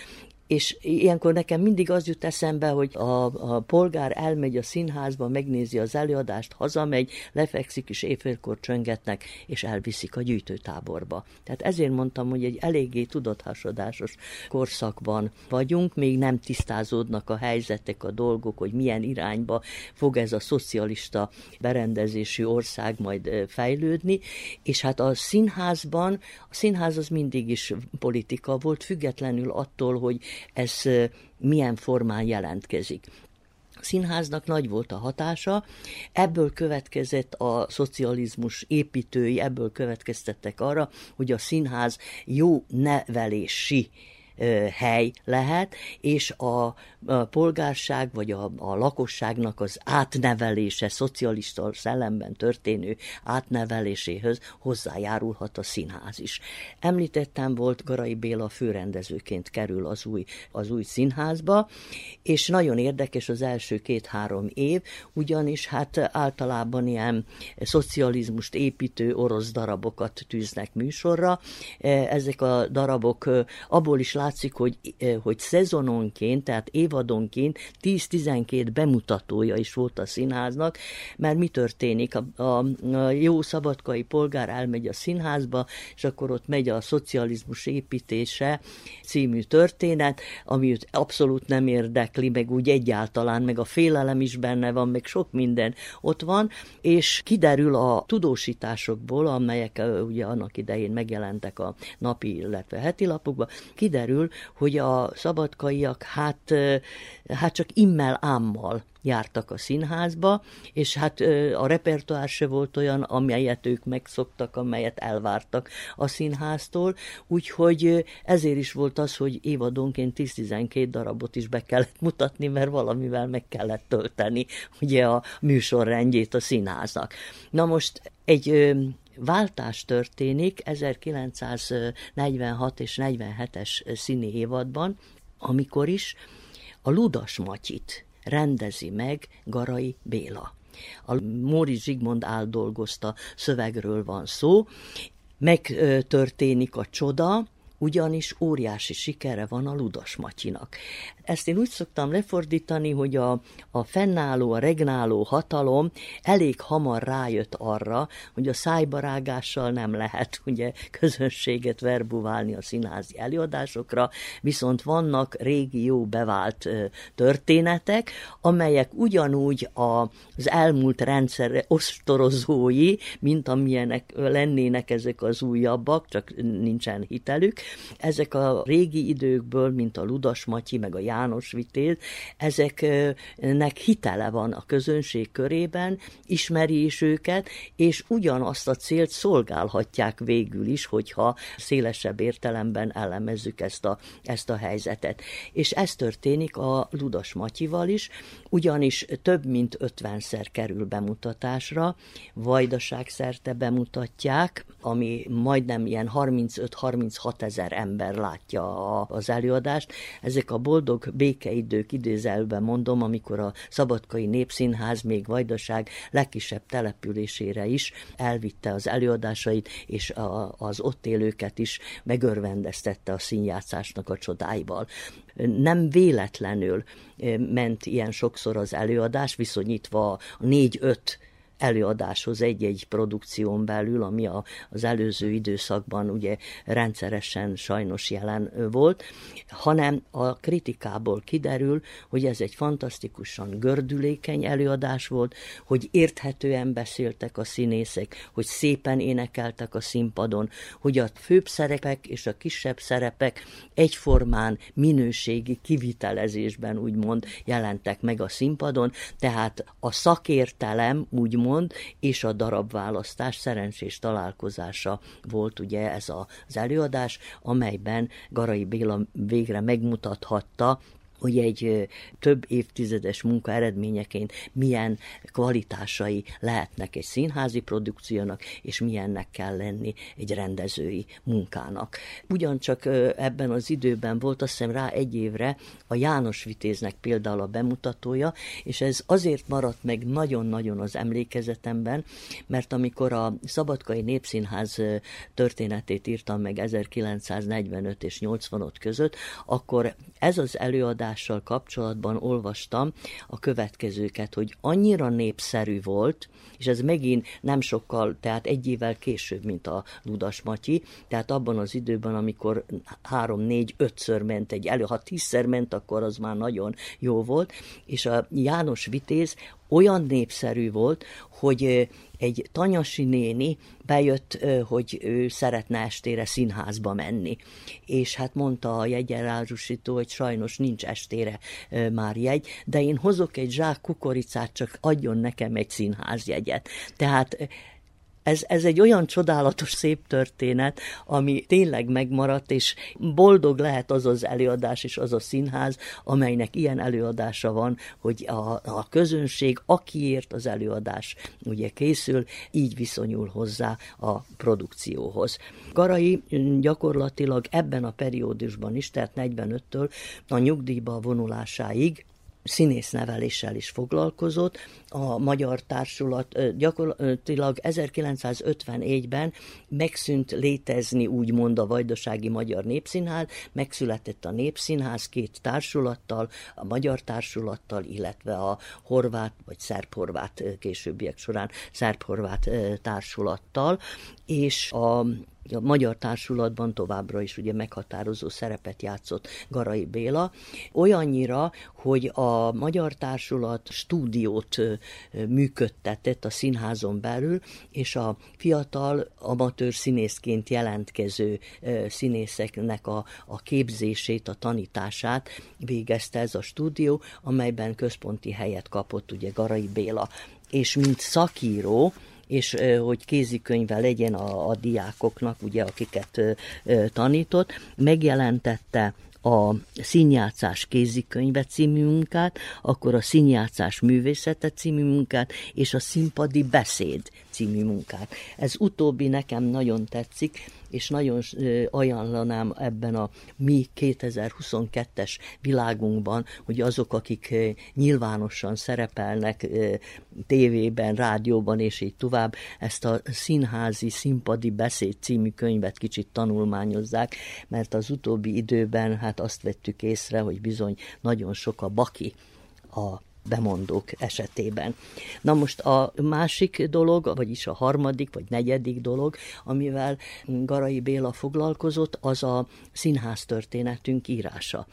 és ilyenkor nekem mindig az jut eszembe, hogy a, a polgár elmegy a színházba, megnézi az előadást, hazamegy, lefekszik, és éjfélkor csöngetnek, és elviszik a gyűjtőtáborba. Tehát ezért mondtam, hogy egy eléggé tudathasadásos korszakban vagyunk, még nem tisztázódnak a helyzetek, a dolgok, hogy milyen irányba fog ez a szocialista berendezésű ország majd fejlődni, és hát a színházban, a színház az mindig is politika volt, függetlenül attól, hogy ez milyen formán jelentkezik. Színháznak nagy volt a hatása, ebből következett a szocializmus építői, ebből következtettek arra, hogy a színház jó nevelési hely lehet, és a, a polgárság vagy a, a lakosságnak az átnevelése, szocialista szellemben történő átneveléséhez hozzájárulhat a színház is. Említettem volt, Garai Béla főrendezőként kerül az új, az új színházba, és nagyon érdekes az első két-három év, ugyanis hát általában ilyen szocializmust építő orosz darabokat tűznek műsorra. Ezek a darabok abból is látszik, hogy, hogy szezononként, tehát évadonként 10-12 bemutatója is volt a színháznak, mert mi történik? A, a, a jó szabadkai polgár elmegy a színházba, és akkor ott megy a szocializmus építése című történet, ami abszolút nem érdekli, meg úgy egyáltalán, meg a félelem is benne van, meg sok minden ott van, és kiderül a tudósításokból, amelyek ugye annak idején megjelentek a napi, illetve heti lapokban, kiderül, kiderül, hogy a szabadkaiak hát, hát csak immel ámmal jártak a színházba, és hát a repertoár se volt olyan, amelyet ők megszoktak, amelyet elvártak a színháztól, úgyhogy ezért is volt az, hogy évadonként 10-12 darabot is be kellett mutatni, mert valamivel meg kellett tölteni ugye a műsorrendjét a színháznak. Na most egy váltás történik 1946 és 47-es színi évadban, amikor is a Ludas Matyit rendezi meg Garai Béla. A Móri Zsigmond áldolgozta szövegről van szó, megtörténik a csoda, ugyanis óriási sikere van a Ludas Matyinak. Ezt én úgy szoktam lefordítani, hogy a, a fennálló, a regnáló hatalom elég hamar rájött arra, hogy a szájbarágással nem lehet ugye közönséget verbuválni a színházi előadásokra, viszont vannak régi jó bevált történetek, amelyek ugyanúgy a, az elmúlt rendszer ostorozói, mint amilyenek lennének ezek az újabbak, csak nincsen hitelük. Ezek a régi időkből, mint a Ludas Matyi, meg a János Vitéz, ezeknek hitele van a közönség körében, ismeri is őket, és ugyanazt a célt szolgálhatják végül is, hogyha szélesebb értelemben elemezzük ezt a, ezt a helyzetet. És ez történik a Ludas Matyival is, ugyanis több mint ötvenszer kerül bemutatásra, vajdaság szerte bemutatják, ami majdnem ilyen 35-36 ezer ember látja az előadást. Ezek a boldog békeidők idézelben mondom, amikor a Szabadkai Népszínház még Vajdaság legkisebb településére is elvitte az előadásait, és a, az ott élőket is megörvendeztette a színjátszásnak a csodáival. Nem véletlenül eh, ment ilyen sokszor az előadás, viszonyítva négy-öt előadáshoz egy-egy produkción belül, ami a, az előző időszakban ugye rendszeresen sajnos jelen volt, hanem a kritikából kiderül, hogy ez egy fantasztikusan gördülékeny előadás volt, hogy érthetően beszéltek a színészek, hogy szépen énekeltek a színpadon, hogy a főbb szerepek és a kisebb szerepek egyformán minőségi kivitelezésben úgymond jelentek meg a színpadon, tehát a szakértelem úgymond úgymond, és a darabválasztás szerencsés találkozása volt ugye ez az előadás, amelyben Garai Béla végre megmutathatta, hogy egy több évtizedes munka eredményeként milyen kvalitásai lehetnek egy színházi produkciónak, és milyennek kell lenni egy rendezői munkának. Ugyancsak ebben az időben volt azt hiszem rá egy évre a János Vitéznek például a bemutatója, és ez azért maradt meg nagyon-nagyon az emlékezetemben, mert amikor a Szabadkai Népszínház történetét írtam meg 1945 és 85 között, akkor ez az előadással kapcsolatban olvastam a következőket, hogy annyira népszerű volt, és ez megint nem sokkal, tehát egy évvel később, mint a Ludas Matyi, tehát abban az időben, amikor három, négy, ötször ment egy elő, ha tízszer ment, akkor az már nagyon jó volt, és a János Vitéz olyan népszerű volt, hogy egy tanyasi néni bejött, hogy ő szeretne estére színházba menni. És hát mondta a jegyelárusító, hogy sajnos nincs estére már jegy, de én hozok egy zsák kukoricát, csak adjon nekem egy színházjegyet. Tehát ez, ez egy olyan csodálatos, szép történet, ami tényleg megmaradt, és boldog lehet az az előadás és az a színház, amelynek ilyen előadása van, hogy a, a közönség, akiért az előadás ugye készül, így viszonyul hozzá a produkcióhoz. Garai gyakorlatilag ebben a periódusban is, tehát 45-től a nyugdíjba vonulásáig színészneveléssel is foglalkozott. A Magyar Társulat gyakorlatilag 1954-ben megszűnt létezni úgymond a Vajdasági Magyar Népszínház, megszületett a Népszínház két társulattal, a Magyar Társulattal, illetve a horvát vagy szerb-horvát későbbiek során szerb-horvát társulattal, és a a magyar társulatban továbbra is ugye meghatározó szerepet játszott Garai Béla, olyannyira, hogy a magyar társulat stúdiót működtetett a színházon belül, és a fiatal amatőr színészként jelentkező színészeknek a, a képzését, a tanítását végezte ez a stúdió, amelyben központi helyet kapott ugye Garai Béla. És mint szakíró, és hogy kézikönyve legyen a, a diákoknak, ugye, akiket tanított, megjelentette a Színjátszás kézikönyve című munkát, akkor a Színjátszás művészete című munkát, és a Színpadi beszéd című munkát. Ez utóbbi nekem nagyon tetszik, és nagyon ajánlanám ebben a mi 2022-es világunkban, hogy azok, akik nyilvánosan szerepelnek tévében, rádióban és így tovább, ezt a színházi, színpadi beszéd című könyvet kicsit tanulmányozzák, mert az utóbbi időben hát azt vettük észre, hogy bizony nagyon sok a baki a bemondók esetében. Na most a másik dolog, vagyis a harmadik vagy negyedik dolog, amivel Garai Béla foglalkozott, az a színház történetünk írása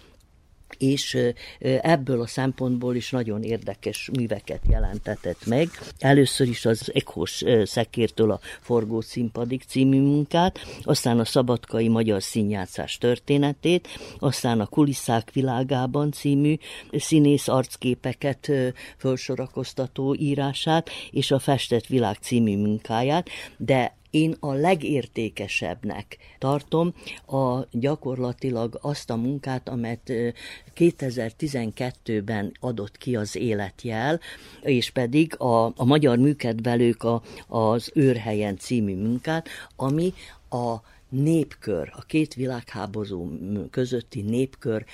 és ebből a szempontból is nagyon érdekes műveket jelentetett meg. Először is az Ekhos szekértől a Forgó színpadik című munkát, aztán a Szabadkai Magyar Színjátszás történetét, aztán a Kulisszák világában című színész arcképeket felsorakoztató írását, és a Festett Világ című munkáját, de én a legértékesebbnek tartom a gyakorlatilag azt a munkát, amelyet 2012-ben adott ki az életjel, és pedig a, a Magyar Műkedvelők a, az őrhelyen című munkát, ami a népkör, a két világháború közötti népkör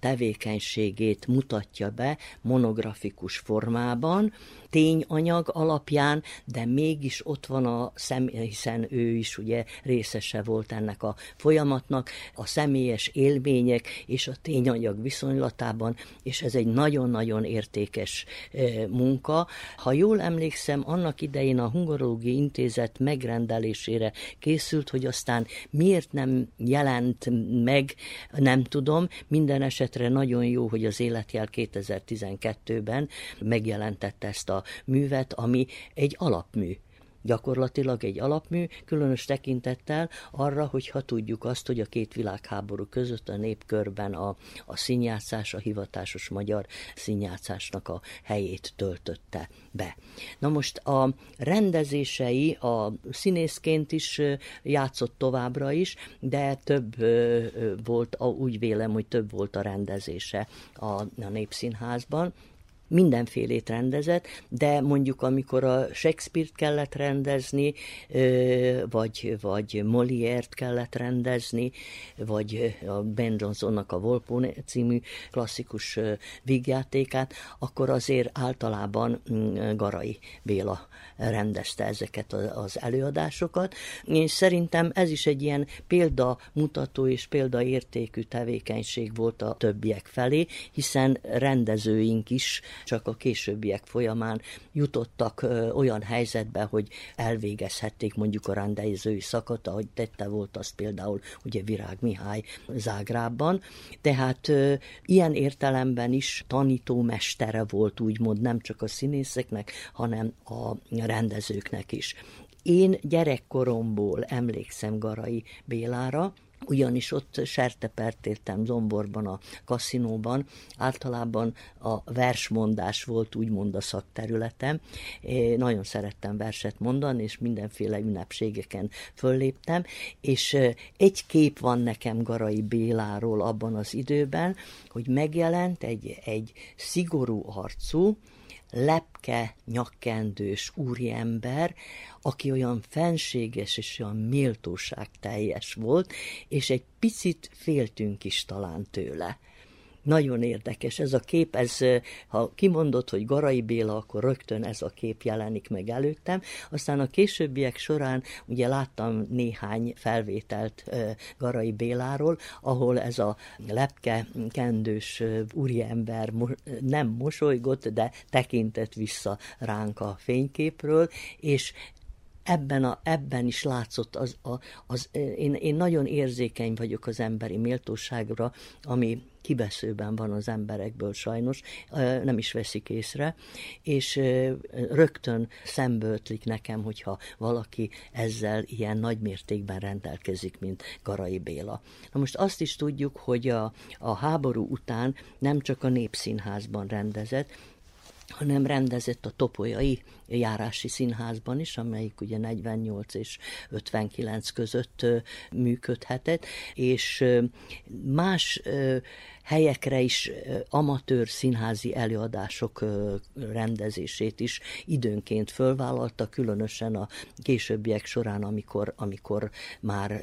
tevékenységét mutatja be monografikus formában, tényanyag alapján, de mégis ott van a személy, hiszen ő is ugye részese volt ennek a folyamatnak, a személyes élmények és a tényanyag viszonylatában, és ez egy nagyon-nagyon értékes e, munka. Ha jól emlékszem, annak idején a Hungarológiai Intézet megrendelésére készült, hogy aztán miért nem jelent meg, nem tudom. Minden esetre nagyon jó, hogy az Életjel 2012-ben megjelentette ezt a művet, ami egy alapmű gyakorlatilag egy alapmű, különös tekintettel arra, hogyha tudjuk azt, hogy a két világháború között a népkörben a, a színjátszás, a hivatásos magyar színjátszásnak a helyét töltötte be. Na most a rendezései a színészként is játszott továbbra is, de több volt, úgy vélem, hogy több volt a rendezése a, a Népszínházban mindenfélét rendezett, de mondjuk amikor a Shakespeare-t kellett rendezni, vagy, vagy Molière-t kellett rendezni, vagy a Ben Johnsonnak a Volpone című klasszikus vígjátékát, akkor azért általában mm, Garai Béla rendezte ezeket az előadásokat. Én szerintem ez is egy ilyen példamutató és példaértékű tevékenység volt a többiek felé, hiszen rendezőink is csak a későbbiek folyamán jutottak olyan helyzetbe, hogy elvégezhették mondjuk a rendezői szakot, ahogy tette volt azt például ugye Virág Mihály Zágrában. Tehát ilyen értelemben is tanítómestere volt úgymond nem csak a színészeknek, hanem a rendezőknek is. Én gyerekkoromból emlékszem Garai Bélára, ugyanis ott sertepert értem Zomborban, a kaszinóban, általában a versmondás volt úgymond a szakterületem. Én nagyon szerettem verset mondani, és mindenféle ünnepségeken fölléptem, és egy kép van nekem Garai Béláról abban az időben, hogy megjelent egy, egy szigorú arcú, lepke, nyakkendős úriember, aki olyan fenséges és olyan méltóság teljes volt, és egy picit féltünk is talán tőle. Nagyon érdekes ez a kép, ez, ha kimondott, hogy Garai Béla, akkor rögtön ez a kép jelenik meg előttem. Aztán a későbbiek során ugye láttam néhány felvételt Garai Béláról, ahol ez a lepke kendős úriember nem mosolygott, de tekintett vissza ránk a fényképről, és ebben, a, ebben is látszott az, a, az én, én nagyon érzékeny vagyok az emberi méltóságra, ami kibeszőben van az emberekből sajnos, nem is veszik észre, és rögtön szemböltlik nekem, hogyha valaki ezzel ilyen nagy mértékben rendelkezik, mint Garai Béla. Na most azt is tudjuk, hogy a, a háború után nem csak a Népszínházban rendezett, hanem rendezett a Topolyai járási színházban is, amelyik ugye 48 és 59 között működhetett, és más helyekre is amatőr színházi előadások rendezését is időnként fölvállalta, különösen a későbbiek során, amikor, amikor már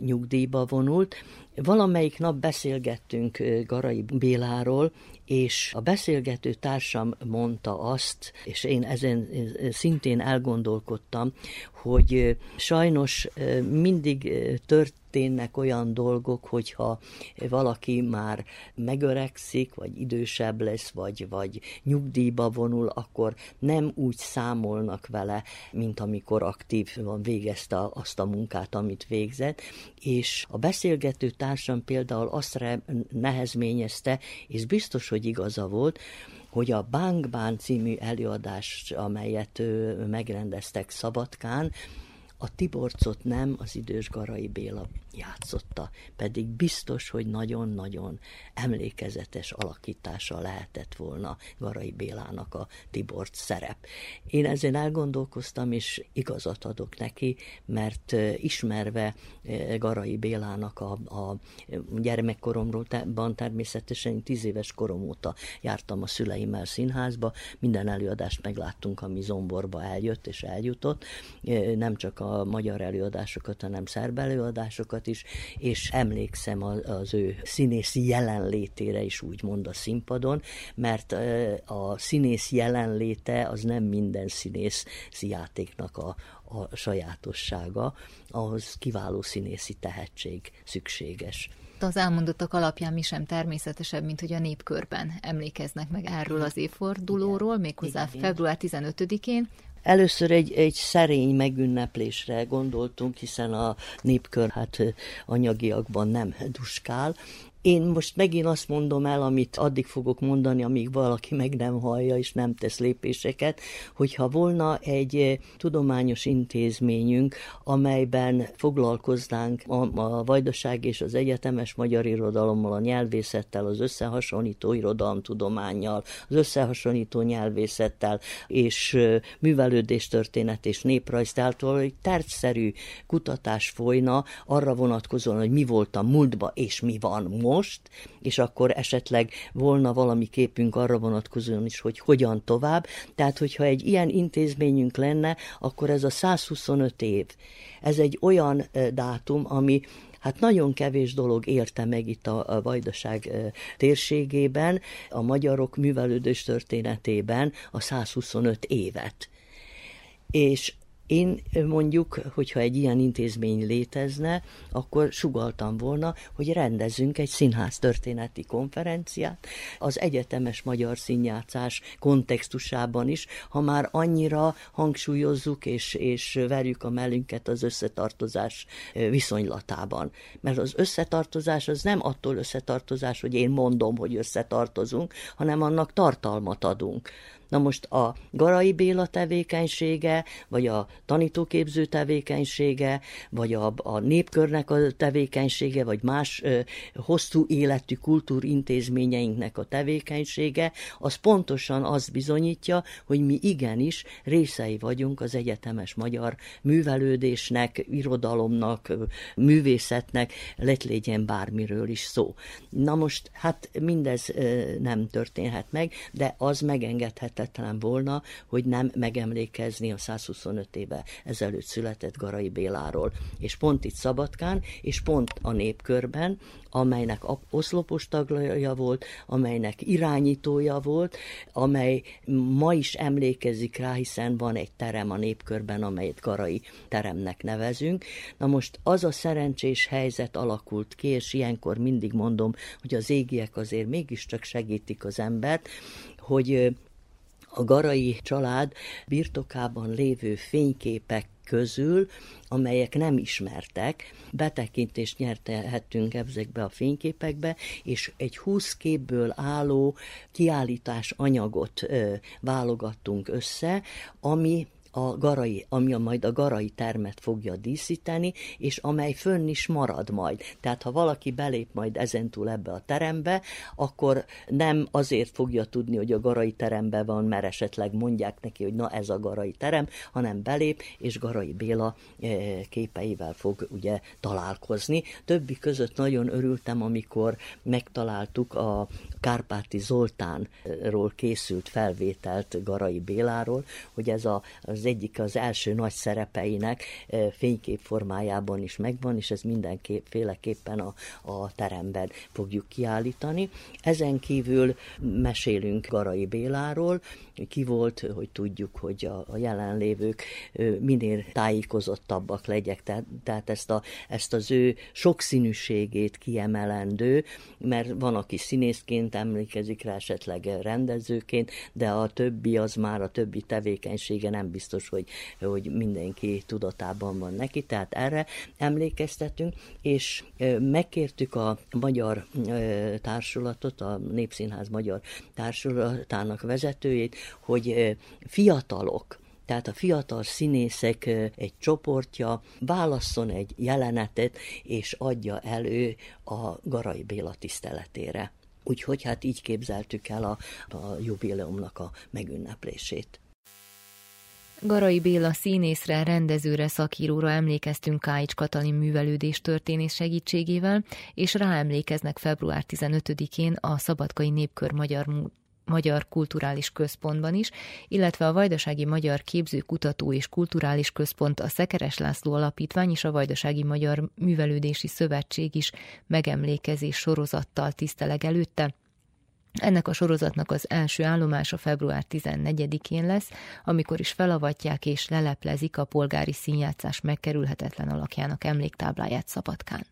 nyugdíjba vonult. Valamelyik nap beszélgettünk Garai Béláról, és a beszélgető társam mondta azt, és én ezen szintén elgondolkodtam, hogy sajnos mindig történnek olyan dolgok, hogyha valaki már megöregszik, vagy idősebb lesz, vagy, vagy nyugdíjba vonul, akkor nem úgy számolnak vele, mint amikor aktív van végezte azt a munkát, amit végzett, és a beszélgető társam például azt nehezményezte, és biztos, hogy igaza volt, hogy a Bánkbán című előadás, amelyet megrendeztek Szabadkán, a Tiborcot nem az idős Garai Béla játszotta, pedig biztos, hogy nagyon-nagyon emlékezetes alakítása lehetett volna Garai Bélának a Tibort szerep. Én ezen elgondolkoztam, és igazat adok neki, mert ismerve Garai Bélának a, a gyermekkoromról, természetesen tíz éves korom óta jártam a szüleimmel színházba, minden előadást megláttunk, ami Zomborba eljött és eljutott, nem csak a magyar előadásokat, hanem szerb előadásokat is, és emlékszem az ő színészi jelenlétére is úgymond a színpadon, mert a színész jelenléte az nem minden színész játéknak a, a sajátossága, ahhoz kiváló színészi tehetség szükséges. Az elmondottak alapján mi sem természetesebb, mint hogy a népkörben emlékeznek meg erről az évfordulóról, méghozzá február 15-én, Először egy, egy szerény megünneplésre gondoltunk, hiszen a népkör hát anyagiakban nem duskál, én most megint azt mondom el, amit addig fogok mondani, amíg valaki meg nem hallja és nem tesz lépéseket, hogyha volna egy eh, tudományos intézményünk, amelyben foglalkoznánk a, a vajdaság és az egyetemes magyar irodalommal, a nyelvészettel, az összehasonlító irodalomtudományjal, az összehasonlító nyelvészettel és eh, művelődés történet és néprajz, tehát egy tárgyszerű kutatás folyna arra vonatkozóan, hogy mi volt a múltba és mi van most, most, és akkor esetleg volna valami képünk arra vonatkozóan is, hogy hogyan tovább. Tehát, hogyha egy ilyen intézményünk lenne, akkor ez a 125 év. Ez egy olyan dátum, ami Hát nagyon kevés dolog érte meg itt a, Vajdaság térségében, a magyarok művelődés történetében a 125 évet. És én mondjuk, hogyha egy ilyen intézmény létezne, akkor sugaltam volna, hogy rendezünk egy színház történeti konferenciát az egyetemes magyar színjátszás kontextusában is, ha már annyira hangsúlyozzuk és, és verjük a mellünket az összetartozás viszonylatában. Mert az összetartozás az nem attól összetartozás, hogy én mondom, hogy összetartozunk, hanem annak tartalmat adunk. Na most a Garai Béla tevékenysége, vagy a tanítóképző tevékenysége, vagy a, a népkörnek a tevékenysége, vagy más ö, hosszú életű kultúrintézményeinknek a tevékenysége, az pontosan azt bizonyítja, hogy mi igenis részei vagyunk az egyetemes magyar művelődésnek, irodalomnak, művészetnek, lett legyen bármiről is szó. Na most, hát mindez nem történhet meg, de az megengedhet lehetetlen volna, hogy nem megemlékezni a 125 éve ezelőtt született Garai Béláról. És pont itt Szabadkán, és pont a népkörben, amelynek oszlopos tagja volt, amelynek irányítója volt, amely ma is emlékezik rá, hiszen van egy terem a népkörben, amelyet Garai teremnek nevezünk. Na most az a szerencsés helyzet alakult ki, és ilyenkor mindig mondom, hogy az égiek azért mégiscsak segítik az embert, hogy a Garai család birtokában lévő fényképek közül, amelyek nem ismertek, betekintést nyertehettünk ezekbe a fényképekbe, és egy 20 képből álló kiállítás anyagot ö, válogattunk össze, ami a garai, ami a majd a garai termet fogja díszíteni, és amely fönn is marad majd. Tehát ha valaki belép majd ezentúl ebbe a terembe, akkor nem azért fogja tudni, hogy a garai terembe van, mert esetleg mondják neki, hogy na ez a garai terem, hanem belép, és Garai Béla eh, képeivel fog ugye találkozni. Többi között nagyon örültem, amikor megtaláltuk a Kárpáti Zoltánról készült felvételt Garai Béláról, hogy ez a, az egyik az első nagy szerepeinek fénykép formájában is megvan, és ez mindenféleképpen a, a teremben fogjuk kiállítani. Ezen kívül mesélünk Garai Béláról, ki volt, hogy tudjuk, hogy a, a jelenlévők minél tájékozottabbak legyek, tehát, tehát ezt, a, ezt az ő sokszínűségét kiemelendő, mert van, aki színészként emlékezik rá, esetleg rendezőként, de a többi az már a többi tevékenysége nem biztos, hogy, hogy mindenki tudatában van neki, tehát erre emlékeztetünk, és megkértük a magyar társulatot, a Népszínház magyar társulatának vezetőjét, hogy fiatalok, tehát a fiatal színészek egy csoportja válasszon egy jelenetet, és adja elő a Garai Béla tiszteletére. Úgyhogy hát így képzeltük el a, a jubileumnak a megünneplését. Garai Béla színészre, rendezőre, szakíróra emlékeztünk Káics Katalin művelődés történés segítségével, és ráemlékeznek február 15-én a Szabadkai Népkör Magyar Magyar Kulturális Központban is, illetve a Vajdasági Magyar Képző Kutató és Kulturális Központ, a Szekeres László Alapítvány és a Vajdasági Magyar Művelődési Szövetség is megemlékezés sorozattal tiszteleg előtte. Ennek a sorozatnak az első állomása február 14-én lesz, amikor is felavatják és leleplezik a polgári színjátszás megkerülhetetlen alakjának emléktábláját Szabadkán.